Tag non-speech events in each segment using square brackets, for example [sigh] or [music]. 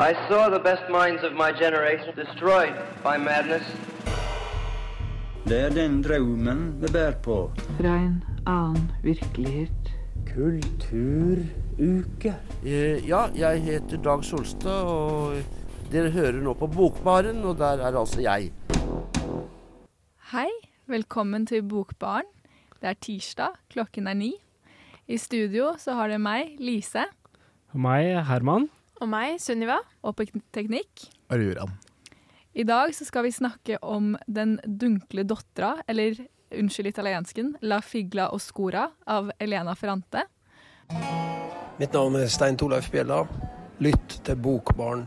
I saw the best minds of my generation destroyed by madness. Det er den drømmen vi bærer på. Fra en annen virkelighet. Kulturuke. Eh, Ja, jeg heter Dag Solstad, og dere hører nå på Bokbaren, og der er altså jeg. Hei, velkommen til Bokbaren. Det er tirsdag, klokken er ni. I studio så har det meg, Lise, Og meg, Herman. Og meg, Sunniva. og på teknikk. Aruran. I dag så skal vi snakke om Den dunkle dottera, eller unnskyld italiensken, La figla oscura av Elena Ferrante. Mitt navn er Stein Torleif Bjella. Lytt til Bokbarn.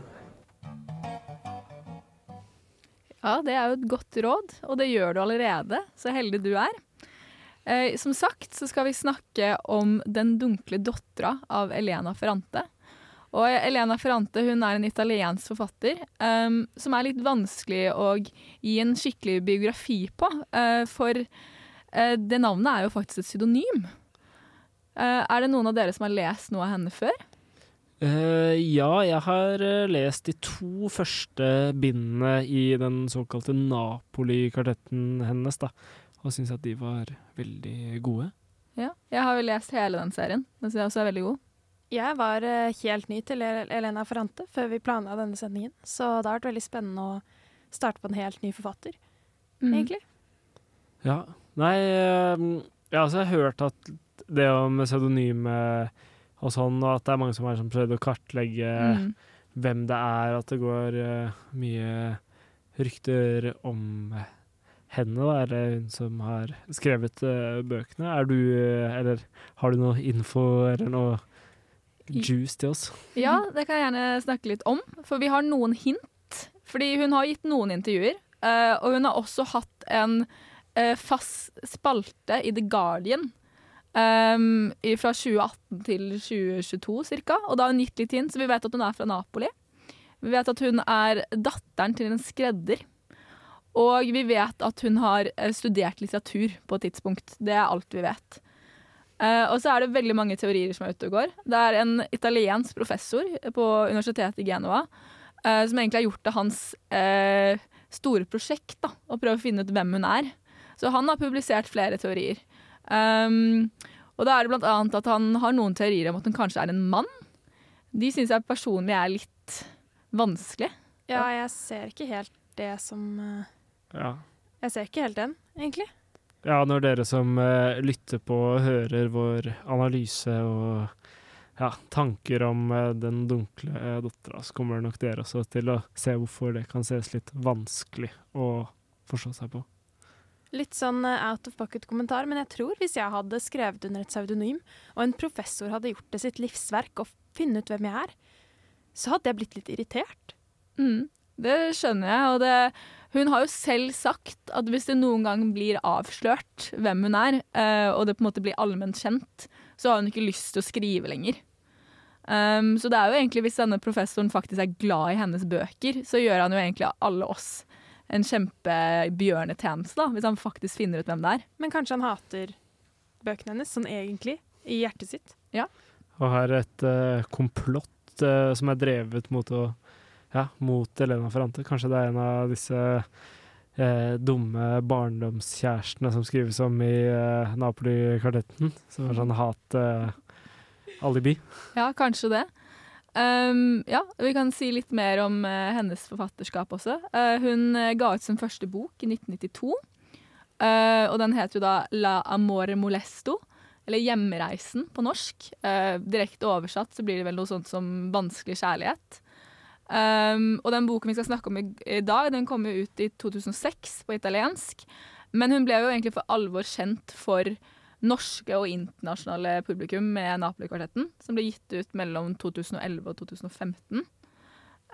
Ja, det er jo et godt råd, og det gjør du allerede, så heldig du er. Eh, som sagt så skal vi snakke om Den dunkle dottera av Elena Ferrante. Og Elena Ferrante hun er en italiensk forfatter um, som er litt vanskelig å gi en skikkelig biografi på. Uh, for uh, det navnet er jo faktisk et pseudonym. Uh, er det noen av dere som har lest noe av henne før? Eh, ja, jeg har eh, lest de to første bindene i den såkalte Napoli-kvartetten hennes, da. Og syns at de var veldig gode. Ja. Jeg har jo lest hele den serien. Den synes jeg også er veldig god. Jeg var eh, helt ny til Elena Ferrante før vi planla denne sendingen, så det har vært veldig spennende å starte på en helt ny forfatter, Mm. egentlig. Ja. Nei, eh, jeg har også hørt at det om pseudonyme og sånn, og at det er mange som har prøvd å kartlegge Mm. hvem det er, at det går eh, mye rykter om henne, da, eller hun som har skrevet bøkene. Er du, eller har du noe info eller noe juice til oss? Ja, det kan jeg gjerne snakke litt om. For vi har noen hint. Fordi hun har gitt noen intervjuer. eh, og hun har også hatt en eh, fast spalte i The Guardian. Um, fra 2018 til 2022 ca. Og da har hun gitt litt hint, så vi vet at hun er fra Napoli. Vi vet at hun er datteren til en skredder. Og vi vet at hun har eh, studert litteratur på et tidspunkt. Det er alt vi vet. Eh, og så er det veldig mange teorier som er ute og går. Det er en italiensk professor på universitetet i Genova uh, som egentlig har gjort det hans uh, store prosjekt da, å prøve å finne ut hvem hun er. Så han har publisert flere teorier. Um, og da er det blant annet at han har noen teorier om at hun kanskje er en mann. De syns jeg personlig er litt vanskelig. Ja, jeg ser ikke helt det som Ja. Jeg ser ikke helt den, egentlig. Ja, når dere som uh, lytter på hører vår analyse og ja, tanker om uh, den dunkle uh, dattera, så kommer nok dere også til å se hvorfor det kan ses litt vanskelig å forstå seg på. Litt sånn out of pocket-kommentar, men jeg tror hvis jeg hadde skrevet under et pseudonym, og en professor hadde gjort det sitt livsverk å finne ut hvem jeg er, så hadde jeg blitt litt irritert. Mm, det skjønner jeg. Og det, hun har jo selv sagt at hvis det noen gang blir avslørt hvem hun er, eh, og det på en måte blir allment kjent, så har hun ikke lyst til å skrive lenger. Um, så det er jo egentlig hvis denne professoren faktisk er glad i hennes bøker, så gjør han jo egentlig alle oss en kjempebjørnetjeneste, da, hvis han faktisk finner ut hvem det er. Men kanskje han hater bøkene hennes, sånn egentlig, i hjertet sitt. Ja. Og her er et uh, komplott uh, som er drevet mot, å, ja, mot Elena Ferrante. Kanskje det er en av disse eh, dumme barndomskjærestene som skrives om i eh, Napoli-kvartetten. Som er sånn hat-alibi. Ja, kanskje det. Um, ja, vi kan si litt mer om eh, hennes forfatterskap også. Uh, hun eh, ga ut sin første bok i 1992. Uh, og den heter jo da La amore molesto, eller Hjemreisen på norsk. Uh, direkte oversatt så blir det vel noe sånt som Vanskelig kjærlighet. Um, og den boken vi skal snakke om i, i dag, den kom jo ut i 2006 på italiensk. Men hun ble jo egentlig for alvor kjent for norske og internasjonale publikum med Napoli-kvartetten, som ble gitt ut mellom 2011 og 2015.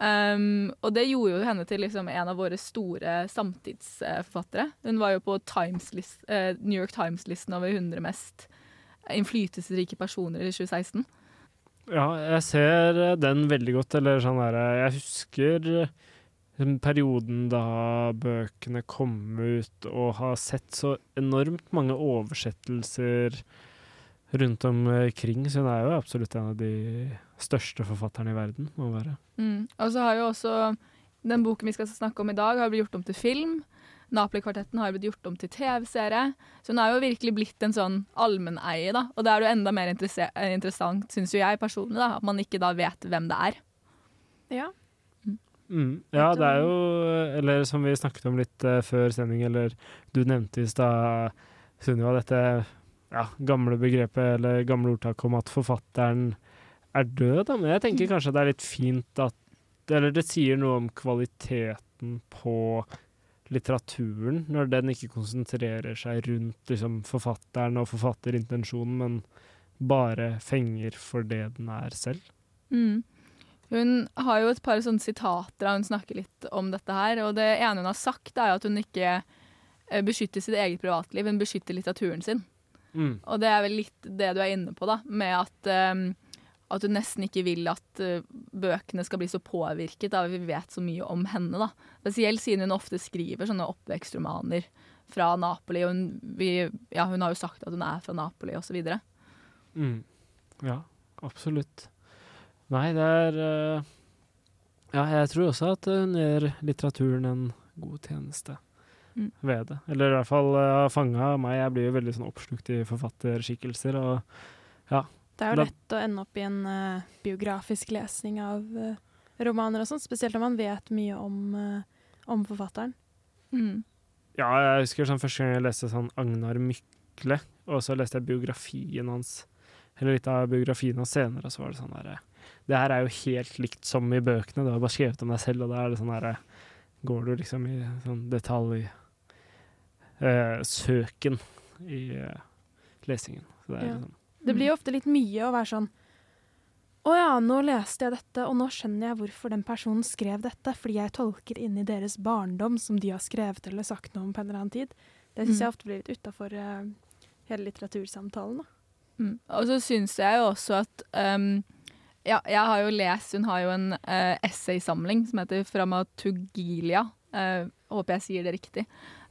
Um, og det gjorde jo henne til liksom en av våre store samtidsforfattere. Hun var jo på list, uh, New York Times-listen over 100 mest innflytelsesrike personer i 2016. Ja, jeg ser eh, den veldig godt. Eller sånn der, eh, Jeg husker eh, den perioden da bøkene kom ut, og har sett så enormt mange oversettelser rundt omkring. Så hun er jo absolutt en av de største forfatterne i verden, må være. Mm. Og så har jo også den boken vi skal snakke om i dag, har blitt gjort om til film. Napoli-kvartetten har blitt gjort om til TV-serie. Så den er jo virkelig blitt en sånn allmenneie, da. Og det er jo enda mer eh, interessant, syns jo jeg personlig, da, at man ikke da vet hvem det er. Ja. Mm. Ja, det er jo Eller som vi snakket om litt uh, før sending, eller du nevnte i stad, Sunniva, dette ja, gamle begrepet eller gamle ordtaket om at forfatteren er død. Da. Men jeg tenker kanskje det er litt fint at Eller det sier noe om kvaliteten på litteraturen, når den ikke konsentrerer seg rundt liksom, forfatteren og forfatterintensjonen, men bare fenger for det den er selv. Mm. Hun har jo et par sånne sitater der hun snakker litt om dette her. Og det ene hun har sagt, er at hun ikke eh, beskytter sitt eget privatliv, hun beskytter litteraturen sin. Mm. Og det er vel litt det du er inne på, da, med at, um, at hun nesten ikke vil at uh, bøkene skal bli så påvirket av at vi vet så mye om henne. da. Spesielt siden hun ofte skriver sånne oppvekstromaner fra Napoli. Og hun, vi, ja, hun har jo sagt at hun er fra Napoli, osv. Mm. Ja, absolutt. Nei, det er uh, Ja, jeg tror også at hun gjør litteraturen en god tjeneste Mm. ved det. Eller i hvert fall uh, fanga meg. Jeg blir jo veldig sånn oppslukt i forfatterskikkelser, og Det er jo lett å ende opp i en uh, biografisk lesning av uh, romaner og sånn, spesielt når man vet mye om, uh, om forfatteren. Mm. Ja, jeg husker sånn første gang jeg leste sånn Agnar Mykle, og så leste jeg biografien hans, eller litt av biografien hans senere, og så var det sånn derre Det her er jo helt likt som i bøkene, du har bare skrevet om deg selv, og da er det sånn derre Går du liksom i sånn detaljsøken eh, søken i lesingen. Så det er Ja. liksom Det blir jo ofte litt mye å være sånn Å ja, nå leste jeg dette, og nå skjønner jeg hvorfor den personen skrev dette, fordi jeg tolker inn i deres barndom som de har skrevet eller sagt noe om på en eller annen tid. Det syns Mm. jeg ofte blir litt utafor hele litteratursamtalen. Mm. Og så syns jeg jo også at um, Ja, jeg har jo lest Hun har jo en uh, essaysamling som heter Framatugilia. Uh, håper jeg sier det riktig.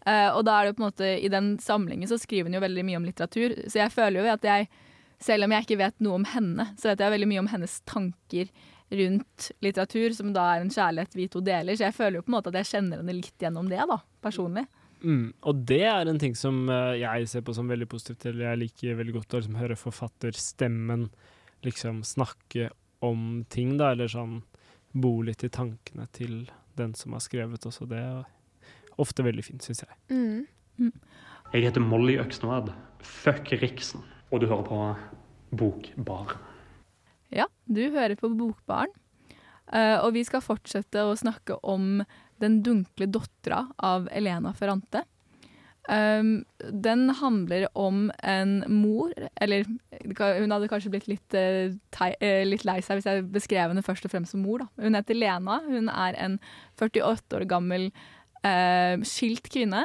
Uh, og da er det jo på en måte I den samlingen så skriver hun jo veldig mye om litteratur. Så jeg føler jo at jeg, selv om jeg ikke vet noe om henne, så vet jeg veldig mye om hennes tanker rundt litteratur, som da er en kjærlighet vi to deler. Så jeg føler jo på en måte at jeg kjenner henne litt gjennom det, da, personlig. Mm, og det er en ting som eh, jeg ser på som veldig positivt. Eller jeg liker veldig godt å liksom, høre forfatterstemmen liksom snakke om ting, da. Eller sånn bo litt i tankene til den som har skrevet også. Det er ofte veldig fint, syns jeg. Mm. Jeg heter Molly Øksnvad. Fuck Riksen. Og du hører på Bokbar. Ja, du hører på Bokbaren. Eh, og vi skal fortsette å snakke om Den dunkle dottera av Elena Ferrante. Um, den handler om en mor Eller hun hadde kanskje blitt litt, eh, eh, litt lei seg hvis jeg beskrev henne først og fremst som mor. Da. Hun heter Lena. Hun er en 48 år gammel skilt kvinne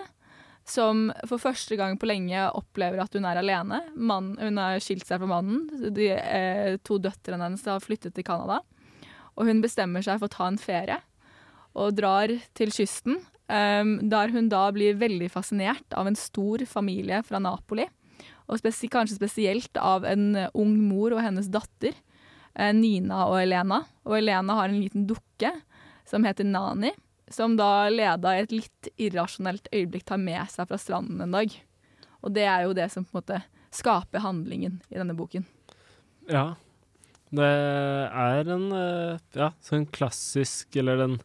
som for første gang på lenge opplever at hun er alene. Mann, hun har skilt seg fra mannen. De eh, to døtrene hennes har flyttet til Canada. Og hun bestemmer seg for å ta en ferie og drar til kysten. Um, der hun da blir veldig fascinert av en stor familie fra Napoli. Og spesi kanskje spesielt av en eh, ung mor og hennes datter, eh, Nina og Elena. Og Elena har en liten dukke som heter Nani, som da Leda i et litt irrasjonelt øyeblikk tar med seg fra stranden en dag. Og det er jo det som på en måte skaper handlingen i denne boken. Ja. Det er en eh, ja, sånn klassisk, eller den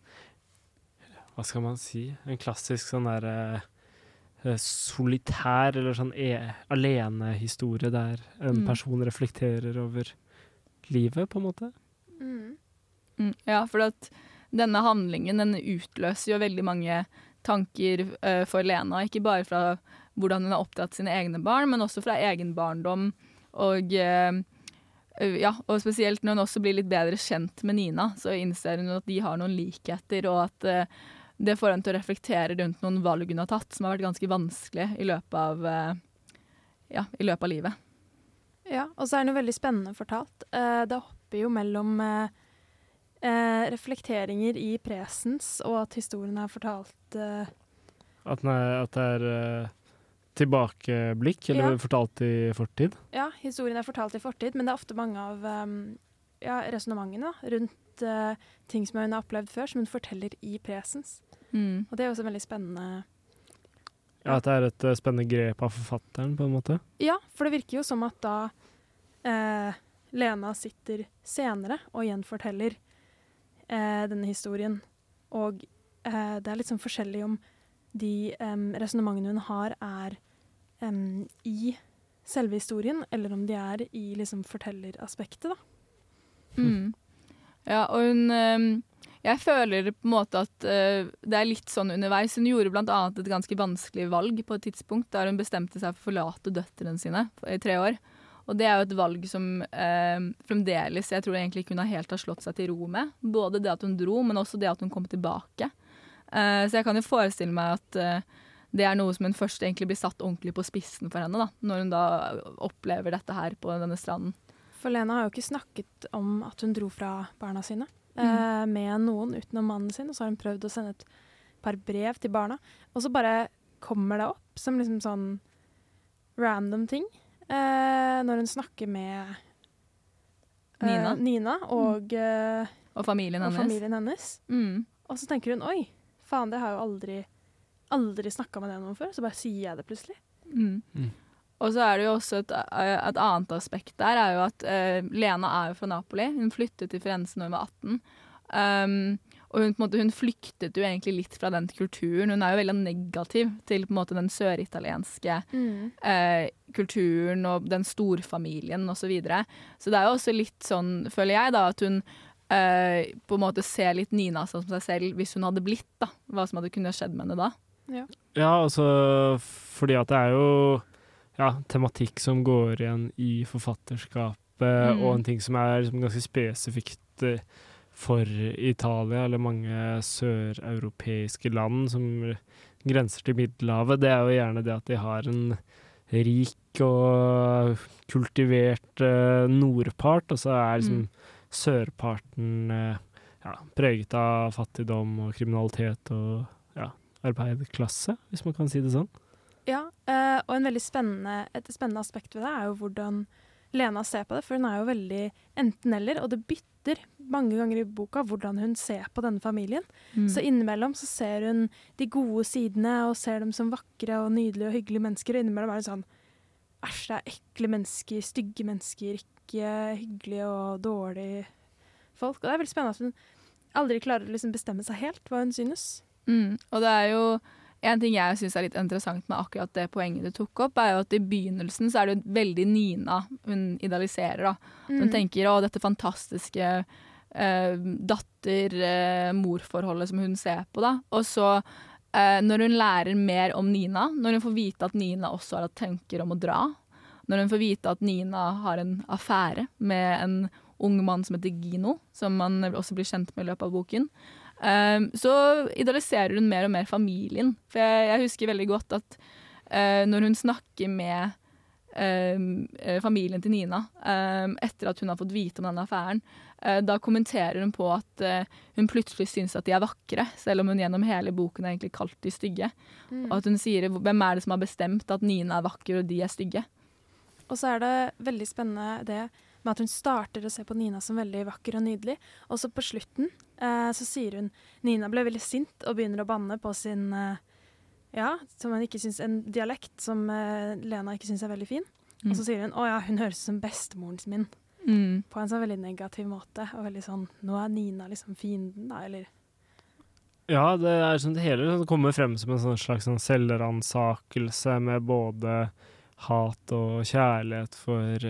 Hva skal man si? En klassisk sånn derre eh, solitær, eller sånn e alenehistorie der en Mm. person reflekterer over livet, på en måte. Mm. Mm, ja, for at denne handlingen den utløser jo veldig mange tanker uh, for Lena. Ikke bare fra hvordan hun har oppdratt sine egne barn, men også fra egen barndom. Og, uh, ja, og spesielt når hun også blir litt bedre kjent med Nina, så innser hun at de har noen likheter, og at uh, det får henne til å reflektere rundt noen valg hun har tatt, som har vært ganske vanskelig i løpet av, ja, i løpet av livet. Ja, og så er den jo veldig spennende fortalt. Det hopper jo mellom eh, reflekteringer i presens, og at historien er fortalt eh, At, er, at det er eh, tilbakeblikk, eller Ja. fortalt i fortid. Ja, historien er fortalt i fortid, men det er ofte mange av um, ja, resonnementene rundt eh, ting som hun har opplevd før, som hun forteller i presens. Mm. Og det er også veldig spennende. Ja, At det er et uh, spennende grep av forfatteren, på en måte. Ja, for det virker jo som at da eh, Lena sitter senere og gjenforteller eh, denne historien. Og eh, det er litt sånn forskjellig om de um, resonnementene hun har, er em, i selve historien, eller om de er i liksom fortelleraspektet, da. Mm. Ja, og hun øhm, Jeg føler på en måte at øh, det er litt sånn underveis. Hun gjorde annet et ganske vanskelig valg på et tidspunkt der hun bestemte seg for å forlate døtrene sine i tre år. Og det er jo et valg som eh, fremdeles jeg tror egentlig ikke hun har helt har slått seg til ro med. Både det at hun dro, men også det at hun kom tilbake. Eh, så jeg kan jo forestille meg at eh, det er noe som hun først egentlig blir satt ordentlig på spissen for henne, da, når hun da opplever dette her på denne stranden. For Lena har jo ikke snakket om at hun dro fra barna sine eh, med noen utenom mannen sin. Og så har hun prøvd å sende et par brev til barna. Og så bare kommer det opp som liksom sånn random ting eh, når hun snakker med eh, Nina. Nina og, eh, Og familien og familien hennes. Mm. Og så tenker hun oi, faen, det har jeg jo aldri, aldri snakka med noen før. Så bare sier jeg det plutselig. Mm. Mm. Og så er det jo også et, eh, et annet aspekt der, er jo at eh, Lena er jo fra Napoli. Hun flyttet til Firenze da hun var 18. Um, og hun, på en måte, hun flyktet jo egentlig litt fra den kulturen. Hun er jo veldig negativ til på en måte den søritalienske eh, kulturen og den storfamilien osv. Så, videre. så det er jo også litt sånn, føler jeg, da, at hun eh, på en måte ser litt Nina som seg selv hvis hun hadde blitt, da. Hva som hadde kunnet skjedd med henne da. Ja, altså fordi at det er jo ja, tematikk som går igjen i forfatterskapet, Mm. og en ting som er liksom ganske spesifikt eh, for Italia, eller mange søreuropeiske land som grenser til Middelhavet, det er jo gjerne det at de har en rik og kultivert eh, nordpart, og så er liksom sørparten eh, ja, preget av fattigdom og kriminalitet og ja, arbeiderklasse, hvis man kan si det sånn. Ja, eh, og en veldig spennende, et spennende aspekt ved det er jo hvordan Lena ser på det, for hun er jo veldig enten-eller, og det bytter mange ganger i boka hvordan hun ser på denne familien. Mm. Så innimellom så ser hun de gode sidene og ser dem som vakre og nydelige og hyggelige mennesker, og innimellom er det sånn Æsj, det er ekle mennesker, stygge mennesker, ikke hyggelige og dårlige folk. Og det er veldig spennende at hun aldri klarer å liksom bestemme seg helt hva hun synes. Mm. Og det er jo en ting jeg syns er litt interessant med akkurat det poenget du tok opp, er jo at i begynnelsen så er det jo veldig Nina hun idealiserer. da. Hun Mm. tenker å, dette fantastiske eh, datter-mor-forholdet som hun ser på, da. Og så, eh, når hun lærer mer om Nina, når hun får vite at Nina også har hatt tanker om å dra, når hun får vite at Nina har en affære med en ung mann som heter Gino, som man også blir kjent med i løpet av boken, Um, så idealiserer hun mer og mer familien. For jeg, jeg husker veldig godt at uh, når hun snakker med eh, familien til Nina um, etter at hun har fått vite om denne affæren, eh, da kommenterer hun på at hun plutselig syns at de er vakre, selv om hun gjennom hele boken har egentlig kalt de stygge. Og at hun sier hvem er det som har bestemt at Nina er vakker og de er stygge. Og så er det veldig spennende det med at hun starter å se på Nina som veldig vakker og nydelig. Og så på slutten eh, så sier hun Nina ble veldig sint og begynner å banne på sin eh, ja, som hun ikke syns, en dialekt som eh, Lena ikke syns er veldig fin. Mm. Og så sier hun å ja, hun høres ut som bestemoren min. Mm. På en sånn veldig negativ måte. Og veldig sånn nå er Nina liksom fienden, da, eller Ja, det er sånn det hele sånn, kommer frem som en sånn slags sånn selvransakelse med både hat og kjærlighet for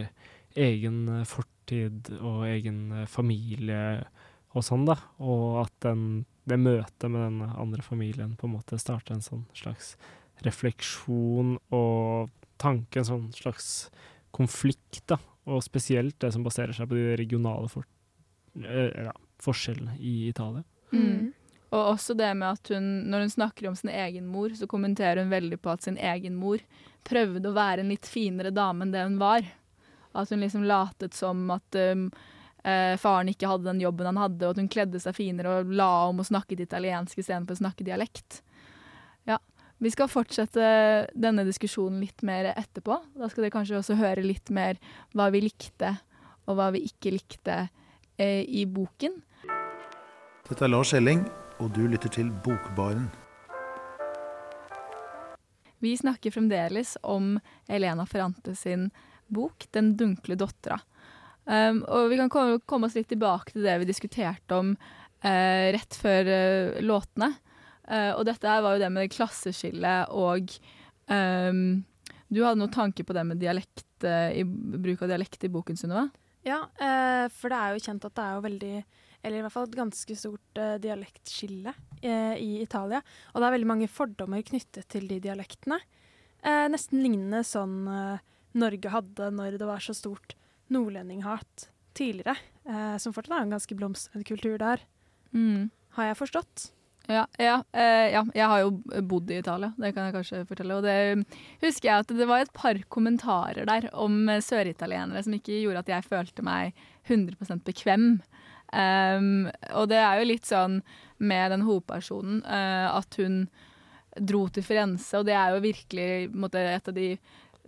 egen eh, fortid og egen eh, familie og sånn, da. Og at den, det møtet med den andre familien på en måte starter en sånn slags refleksjon og tanke, en sånn slags konflikt, da. Og spesielt det som baserer seg på de regionale for, eh, ja, forskjellene i Italia. Mm. Og også det med at hun, når hun snakker om sin egen mor, så kommenterer hun veldig på at sin egen mor prøvde å være en litt finere dame enn det hun var. At hun liksom latet som at um, eh, faren ikke hadde den jobben han hadde, og at hun kledde seg finere og la om og snakket italiensk istedenfor å snakke dialekt. Ja. Vi skal fortsette denne diskusjonen litt mer etterpå. Da skal dere kanskje også høre litt mer hva vi likte, og hva vi ikke likte eh, i boken. Dette er Lars Elling, og du lytter til Bokbaren. Vi snakker fremdeles om Elena Ferrante sin bok 'Den dunkle dattera'. Um, og vi kan komme, komme oss litt tilbake til det vi diskuterte om uh, rett før uh, låtene. Uh, og dette her var jo det med klasseskillet og um, Du hadde noen tanke på det med dialekt, i, bruk av dialekt i boken, Sunniva? Ja, for det er jo kjent at det er jo veldig Eller i hvert fall et ganske stort uh, dialektskille uh, i Italia. Og det er veldig mange fordommer knyttet til de dialektene. Uh, nesten lignende sånn eh, Norge hadde når det var så stort nordlendinghat tidligere. Eh, som fortsatt er en ganske blomstrende kultur der. Mm. Har jeg forstått? Ja, ja, eh, ja, jeg har jo bodd i Italia, det kan jeg kanskje fortelle. Og det husker jeg at det var et par kommentarer der om søritalienere som ikke gjorde at jeg følte meg 100% bekvem. Um, og det er jo litt sånn med den hovedpersonen uh, at hun dro til Firenze, og det er jo virkelig måte, et av de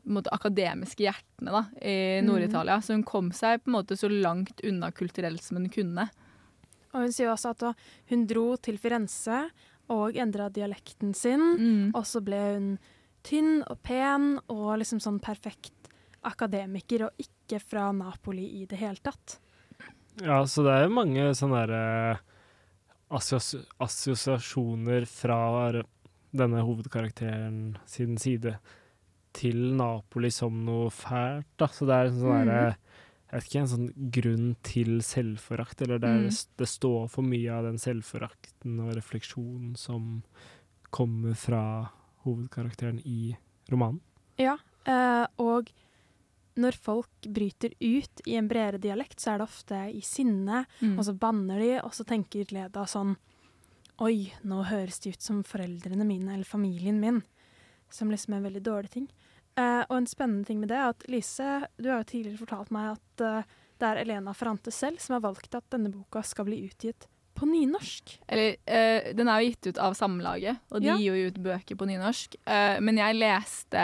måte, akademiske hjertene da, i Mhm. Nord-Italia. Så hun kom seg på en måte så langt unna kulturelt som hun kunne. Og hun sier også at hun dro til Firenze og endra dialekten sin. Mm. Og så ble hun tynn og pen og liksom sånn perfekt akademiker, og ikke fra Napoli i det hele tatt. Ja, så det er jo mange sånne der, eh, assosiasjoner fra denne hovedkarakteren sin side til Napoli som noe fælt, da. Så det er en sånn der, Jeg vet ikke, en sånn grunn til selvforakt, eller det, er, Mm. det står for mye av den selvforakten og refleksjonen som kommer fra hovedkarakteren i romanen. Ja, eh, og når folk bryter ut i en bredere dialekt, så er det ofte i sinne, Mm. og så banner de, og så tenker Leda sånn Oi, nå høres det ut som foreldrene mine eller familien min. Som liksom er en veldig dårlig ting. Eh, og en spennende ting med det er at Lise, du har jo tidligere fortalt meg at uh, det er Elena Ferrante selv som har valgt at denne boka skal bli utgitt på nynorsk. Eller, uh, den er jo gitt ut av Samlaget, og de Ja. gir jo ut bøker på nynorsk. Men jeg leste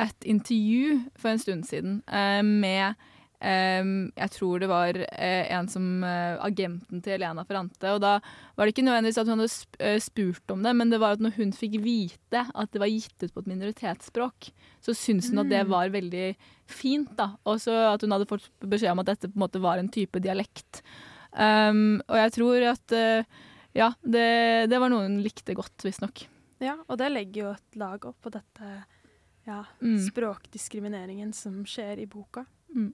et intervju for en stund siden med eh, Jeg tror det var uh, en som uh, agenten til Elena Ferrante. Og da var det ikke nødvendigvis at hun hadde sp eh, spurt om det, men det var at når hun fikk vite at det var gitt ut på et minoritetsspråk, så syntes hun at det Mm. var veldig fint. da. Og så at hun hadde fått beskjed om at dette på en måte var en type dialekt. Um, og jeg tror at ja, det, det var noe hun likte godt, visstnok. Ja, og det legger jo et lag opp på dette ja, Mm. språkdiskrimineringen som skjer i boka. Mm.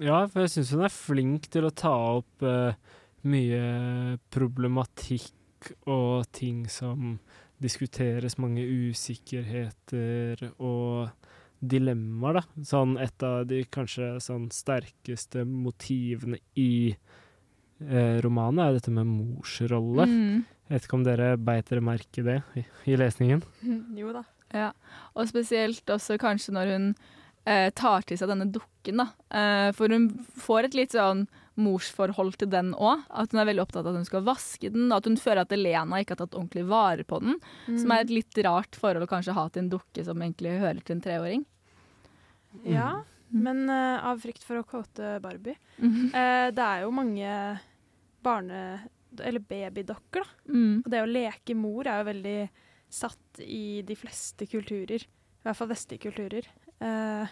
Ja, for jeg syns hun er flink til å ta opp uh, mye problematikk og ting som diskuteres, mange usikkerheter og dilemmaer, da. Sånn et av de kanskje sånn sterkeste motivene i eh, romanen er dette med morsrolle. Mm. Jeg vet ikke om dere beit dere merke det i, i lesningen? [laughs] jo da. Ja. Og spesielt også kanskje når hun eh, tar til seg denne dukken, da. Eh, for hun får et litt sånn morsforhold til den òg. At hun er veldig opptatt av at hun skal vaske den, og at hun føler at Elena ikke har tatt ordentlig vare på den. Som er et litt rart forhold å kanskje ha til en dukke som egentlig hører til en treåring. Ja, men uh, av frykt for å kåte Barbie Mm -hmm. uh, Det er jo mange barne- eller babydokker, da. Mm. Og det å leke mor er jo veldig satt i de fleste kulturer. I hvert fall vestlige kulturer. Eh,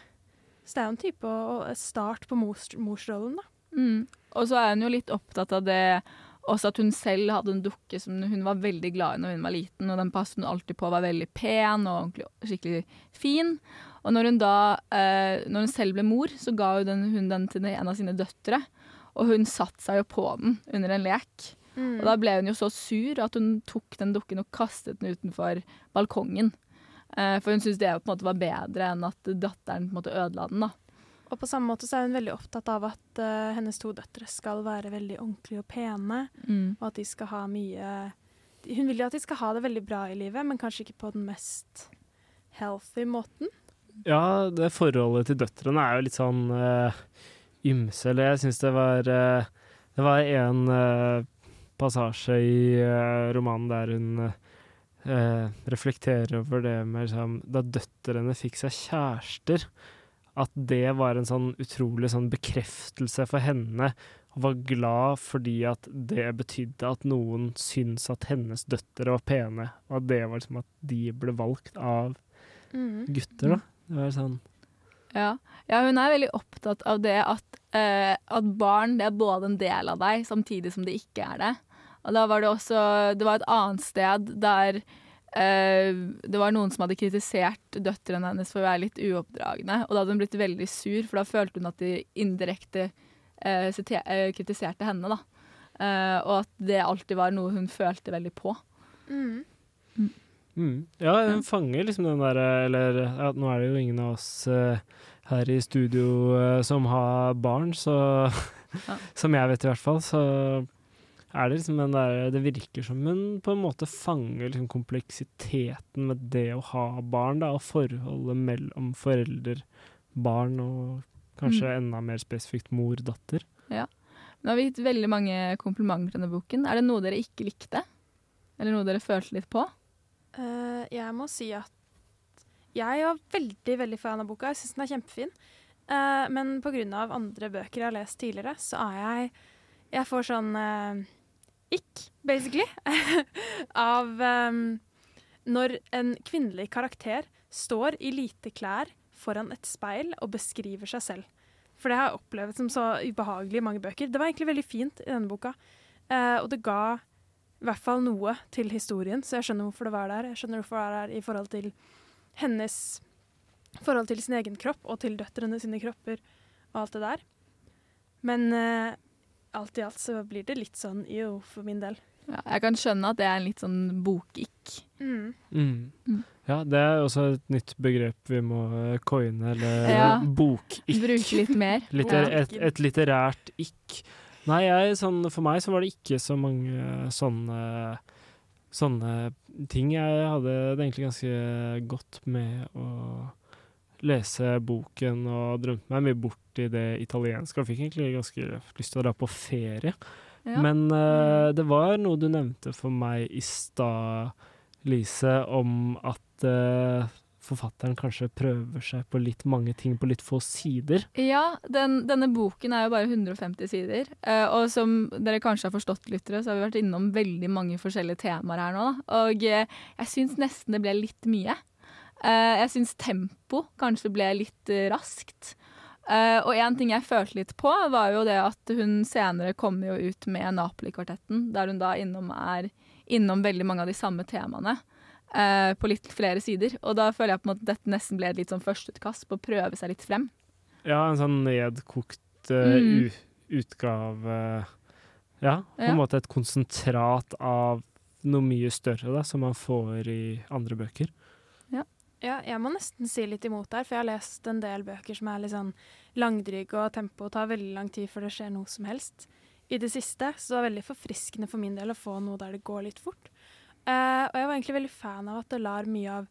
så det er jo en type å- å- start på mors, morsrollen, da. Mm. Og så er hun jo litt opptatt av det også at hun selv hadde en dukke som hun var veldig glad i når hun var liten, og den passet hun alltid på var veldig pen og skikkelig fin. Og når hun da, eh, når hun selv ble mor, så ga hun den, hun den til en av sine døtre. Og hun satte seg jo på den under en lek. Mm. Og da ble hun jo så sur at hun tok den dukken og kastet den utenfor balkongen. Eh, for hun syntes det på en måte var bedre enn at datteren på en måte ødela den. da. Og på samme måte så er hun veldig opptatt av at uh, hennes to døtre skal være veldig ordentlige og pene, Mm. og at de skal ha mye Hun vil jo at de skal ha det veldig bra i livet, men kanskje ikke på den mest healthy måten. Ja, det forholdet til døtrene er jo litt sånn uh, ymse. Eller jeg syns det var uh, Det var en uh, passasje i romanen der hun eh, reflekterer over det med liksom, Da døtrene fikk seg kjærester, at det var en sånn utrolig sånn bekreftelse for henne Og var glad fordi at det betydde at noen syntes at hennes døtre var pene, og at det var liksom at de ble valgt av Mhm. gutter, da. Det var sånn Ja. ja, hun er veldig opptatt av det at, eh, at barn det er både en del av deg, samtidig som det ikke er det. Og da var det også Det var et annet sted der eh, det var noen som hadde kritisert døtrene hennes for å være litt uoppdragne. Og da hadde hun blitt veldig sur, for da følte hun at de indirekte eh, eh, kritiserte henne. da. Eh, og at det alltid var noe hun følte veldig på. Mm. Mm. Ja, hun fanger liksom den derre Eller ja, nå er det jo ingen av oss eh, her i studio eh, som har barn, så [laughs] Som jeg vet, i hvert fall. Så er det liksom den der Det virker som hun på en måte fanger liksom kompleksiteten med det å ha barn, da, og forholdet mellom forelder, barn og kanskje enda mer spesifikt mor-datter. Ja. Nå har vi gitt veldig mange komplimenter til denne boken. Er det noe dere ikke likte? Eller noe dere følte litt på? Uh, jeg må si at jeg var veldig veldig fan av boka. Jeg syns den er kjempefin. Uh, men pga. andre bøker jeg har lest tidligere, så er jeg Jeg får sånn uh, ikk, basically, [laughs] av um, når en kvinnelig karakter står i lite klær foran et speil og beskriver seg selv. For det har jeg opplevd som så ubehagelig i mange bøker. Det var egentlig veldig fint i denne boka, uh, og det ga i hvert fall noe til historien, så jeg skjønner hvorfor det var der. Jeg skjønner hvorfor det var der i forhold til hennes forhold til sin egen kropp og til døtrene sine kropper og alt det der. Men eh, alt i alt så blir det litt sånn jo for min del. Ja, jeg kan skjønne at det er en litt sånn bokikk. Mm. Mm. Ja, det er også et nytt begrep vi må eh, coine, eller [laughs] Ja. bokikk. Bruke litt mer. [laughs] Litter, et, et litterært ikk. Nei, jeg, sånn, for meg så var det ikke så mange sånne, sånne ting. Jeg hadde det egentlig ganske godt med å lese boken og drømte meg mye bort i det italienske. Og fikk egentlig ganske lyst til å dra på ferie. Ja. Men uh, det var noe du nevnte for meg i stad, Lise, om at uh, forfatteren kanskje prøver seg på litt mange ting på litt få sider. Ja, den, denne boken er jo bare 150 sider. eh, og som dere kanskje har forstått, lyttere, så har vi vært innom veldig mange forskjellige temaer her nå. Og jeg syns nesten det ble litt mye. Eh, jeg syns tempo kanskje ble litt eh, raskt. Eh, og en ting jeg følte litt på, var jo det at hun senere kommer jo ut med Napoli-kvartetten, der hun da innom er innom veldig mange av de samme temaene. på litt flere sider. Og da føler jeg på en måte at dette nesten ble et litt sånn førsteutkast på å prøve seg litt frem. Ja, en sånn nedkokt uh, utgave Ja, på Ja. en måte et konsentrat av noe mye større da, som man får i andre bøker. Ja, jeg må nesten si litt imot der, for jeg har lest en del bøker som er litt sånn langdryge, og tempoet tar veldig lang tid før det skjer noe som helst. I det siste så det var veldig forfriskende for min del å få noe der det går litt fort. Eh, og jeg var egentlig veldig fan av at det lar mye av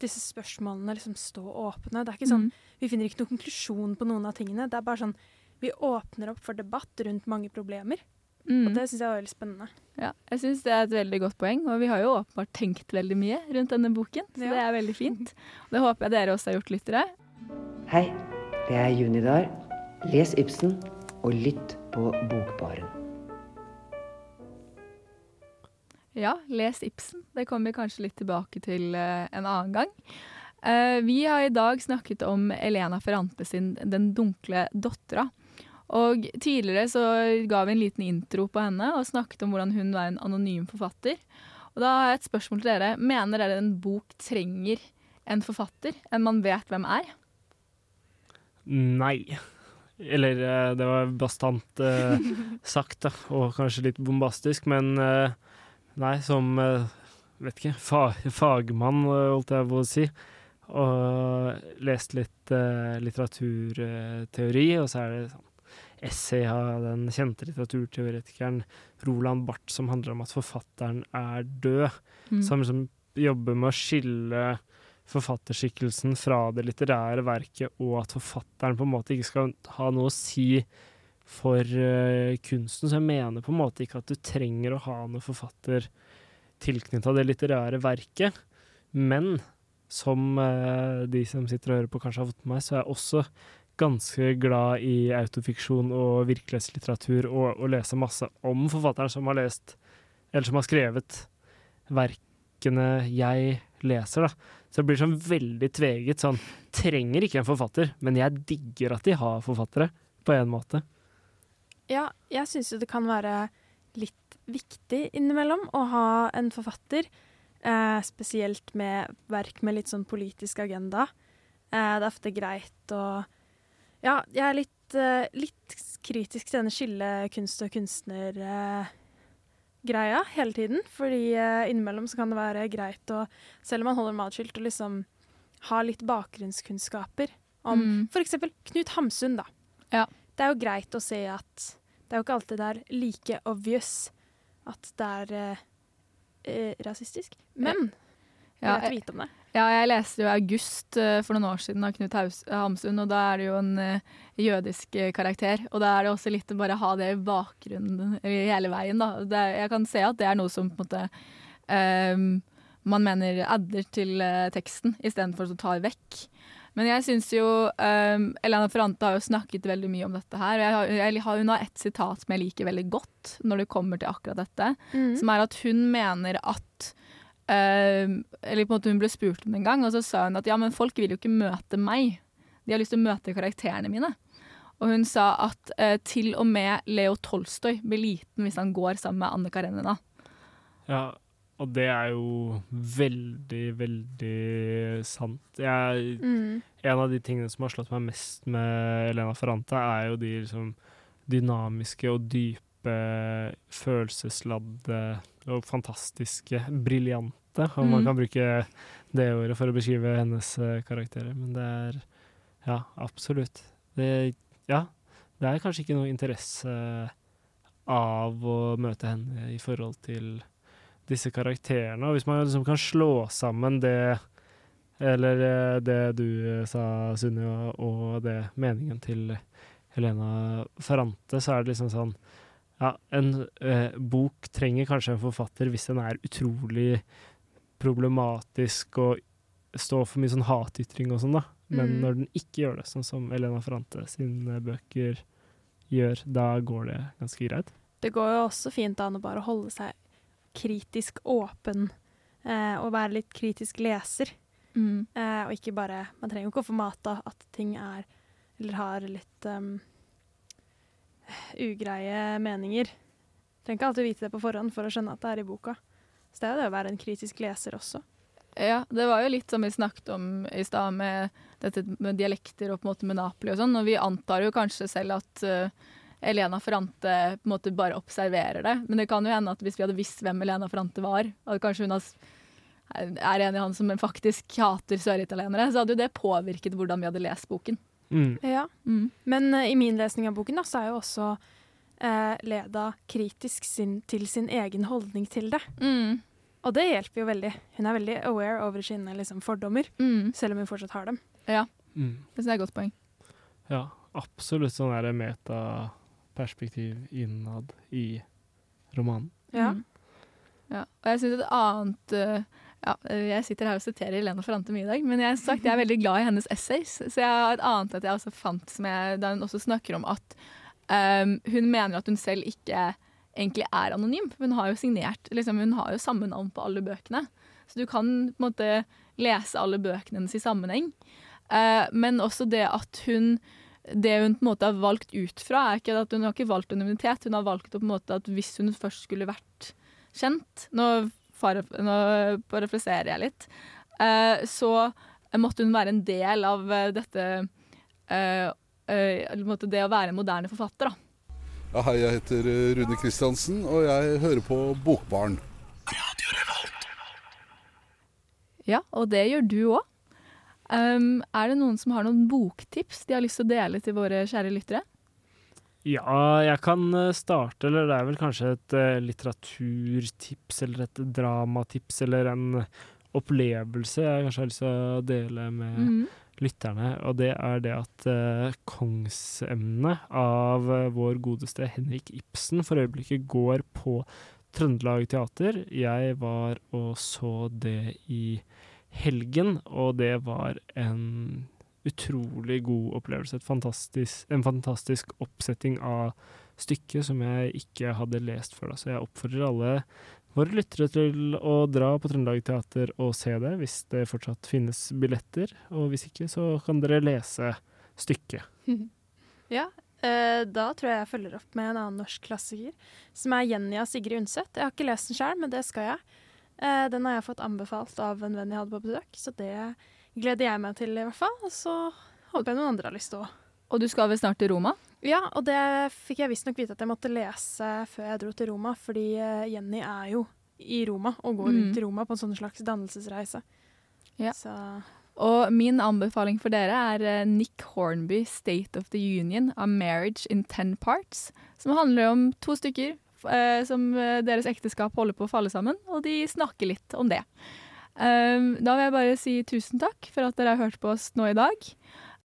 disse spørsmålene liksom stå åpne. Det er ikke sånn, Vi finner ikke noen konklusjon på noen av tingene. Det er bare sånn vi åpner opp for debatt rundt mange problemer. Og det syns jeg var veldig spennende. Ja, jeg syns det er et veldig godt poeng, og vi har jo åpenbart tenkt veldig mye rundt denne boken, så Ja. det er veldig fint. Og det håper jeg dere også har gjort, lyttere. Hei, det er Junidar. Les Ibsen og lytt på Bokbaren. Ja, les Ibsen. Det kommer vi kanskje litt tilbake til eh, en annen gang. Eh, vi har i dag snakket om Elena Ferrante sin 'Den dunkle dattera'. Og tidligere så ga vi en liten intro på henne og snakket om hvordan hun var en anonym forfatter. Og da har jeg et spørsmål til dere. Mener dere en bok trenger en forfatter, en man vet hvem er? Nei. Eller eh, det var bastant eh, [laughs] sagt, da, og kanskje litt bombastisk, men eh, nei, som eh, vet ikke, fa fagmann, holdt jeg på å si, og lest litt eh, litteraturteori, og så er det sånn essay av den kjente litteraturteoretikeren Roland Barth som handler om at forfatteren er død, Mm. som liksom jobber med å skille forfatterskikkelsen fra det litterære verket, og at forfatteren på en måte ikke skal ha noe å si for uh, kunsten. Så jeg mener på en måte ikke at du trenger å ha noen forfatter tilknytta det litterære verket. Men som uh, de som sitter og hører på kanskje har fått med meg, så er også ganske glad i autofiksjon og virkelighetslitteratur og, og lese masse om forfatteren som har lest, eller som har skrevet verkene jeg leser, da. Så det blir sånn veldig tveget. Sånn trenger ikke en forfatter, men jeg digger at de har forfattere, på en måte. Ja, jeg syns jo det kan være litt viktig innimellom å ha en forfatter. Eh, spesielt med verk med litt sånn politisk agenda. Eh, det er ofte greit å Ja, jeg er litt, eh, litt kritisk til denne skille kunst og kunstner-greia hele tiden. Fordi eh, innimellom så kan det være greit å, selv om man holder matskilt, å liksom ha litt bakgrunnskunnskaper om Mm. eksempel Knut Hamsun, da. Ja. Det er jo greit å se at det er jo ikke alltid det er like obvious at det er eh, eh, rasistisk. Men Ja, Ja, jeg, jeg- vite om det. Ja, jeg leste jo August eh, for noen år siden av Knut Hamsun, og da er det jo en eh, jødisk eh, karakter. Og da er det også litt å bare ha det i bakgrunnen hele veien, da. Det, er- jeg kan se at det er noe som på en måte um, man mener adder til eh, teksten, istedenfor å ta vekk. Men jeg syns jo um, Elena Ferrante har jo snakket veldig mye om dette her. Og jeg jeg hun har et sitat som jeg liker veldig godt når det kommer til akkurat dette. mm. Som er at hun mener at ehm, Eller på en måte hun ble spurt om det en gang, og så sa hun at ja, men folk vil jo ikke møte meg. De har lyst til å møte karakterene mine. Og hun sa at eh, til og med Leo Tolstoy blir liten hvis han går sammen med Anne Karenina. Ja, og det er jo veldig, veldig sant. Jeg, Mm. En av de tingene som har slått meg mest med Elena Ferrante, er jo de liksom, dynamiske og dype, følelsesladde og fantastiske, briljante, om man Mm. kan bruke det ordet for å beskrive hennes eh, karakterer. Men det er Ja, absolutt. Det, ja, det er kanskje ikke noe interesse av å møte henne i forhold til disse karakterene. Og hvis man liksom kan slå sammen det eller eh, det du eh, sa, Sunniva, og det meningen til Helena Ferrante, så er det liksom sånn Ja, en eh, bok trenger kanskje en forfatter hvis den er utrolig problematisk og står for mye sånn hatytring og sånn, da. Men Mm. når den ikke gjør det, sånn som Elena Ferrante sine bøker gjør, da går det ganske greit. Det går jo også fint an å bare holde seg kritisk åpen eh, og være litt kritisk leser. Mm. Eh, og ikke bare Man trenger jo ikke å få mata at ting er Eller har litt um, ugreie meninger. Trenger ikke alltid vite det på forhånd for å skjønne at det er i boka. Så det er jo det å være en kritisk leser også. Ja, det var jo litt som vi snakket om i stad, med dette med dialekter og på en måte med Napoli og sånn. Og vi antar jo kanskje selv at uh, Elena Ferrante på en måte bare observerer det. Men det kan jo hende at hvis vi hadde visst hvem Elena Ferrante var, at kanskje hun er en i han som faktisk hater søritalienere, så hadde jo det påvirket hvordan vi hadde lest boken. Mm. Ja. Mm. Men uh, i min lesning av boken da, så er jo også eh, Leda kritisk sin, til sin egen holdning til det. Mm. Og det hjelper jo veldig. Hun er veldig aware over sine liksom, fordommer, Mm. selv om hun fortsatt har dem. Ja, Mm. det er et godt poeng. Ja, absolutt sånn der metaperspektiv innad i romanen. Ja. Mm. ja. Og jeg synes et annet eh, ja, Jeg sitter her og siterer Lena Ferrante mye i dag, men jeg, har sagt, jeg er veldig glad i hennes essays. Så jeg har et annet at jeg også fant, som jeg, der hun også snakker om at ehm, hun mener at hun selv ikke egentlig er anonym. Hun har jo signert liksom, Hun har jo samme navn på alle bøkene. Så du kan på en måte lese alle bøkene hennes i sammenheng. Uh, men også det at hun det hun på en måte har valgt ut fra, er ikke at hun har ikke valgt anonymitet. Hun har valgt på en måte at hvis hun først skulle vært kjent Nå, nå parafraserer jeg litt. Uh, så måtte hun være en del av eh, dette eh, eh, Det å være en moderne forfatter, da. Ja, hei, jeg heter eh, Rune Kristiansen, og jeg hører på Bokbarn. Ja, og det gjør du òg. Um, er det noen som har noen boktips de har lyst til å dele til våre kjære lyttere? Ja, jeg kan eh, starte, eller det er vel kanskje et litteraturtips eller et dramatips eller en opplevelse jeg kanskje har lyst til å dele med Mhm. Lytterne. Og det er det at uh, kongsemnet av eh, vår godeste Henrik Ibsen for øyeblikket går på Trøndelag Teater. Jeg var og så det i helgen, og det var en utrolig god opplevelse. Fantastisk, en fantastisk oppsetting av stykket som jeg ikke hadde lest før. Da. Så jeg oppfordrer alle våre lyttere til å dra på Trøndelag Teater og se det, hvis det fortsatt finnes billetter. Og hvis ikke, så kan dere lese stykket. [laughs] ja, eh, da tror jeg jeg følger opp med en annen norsk klassiker, som er 'Jenny' av Sigrid Undset. Jeg har ikke lest den sjøl, men det skal jeg. Eh, den har jeg fått anbefalt av en venn jeg hadde på besøk, så det gleder jeg meg til i hvert fall. Og så håper jeg noen andre har lyst til å Og du skal vel snart til Roma? Ja, og det fikk jeg visstnok vite at jeg måtte lese før jeg dro til Roma, fordi eh, Jenny er jo i Roma og går rundt Mm. i Roma på en sånn slags dannelsesreise. Ja. Så Og min anbefaling for dere er eh, Nick Hornby, 'State of the Union', A Marriage in Ten Parts. Som handler om to stykker eh, som eh, deres ekteskap holder på å falle sammen, og de snakker litt om det. Um, da vil jeg bare si tusen takk for at dere har hørt på oss nå i dag.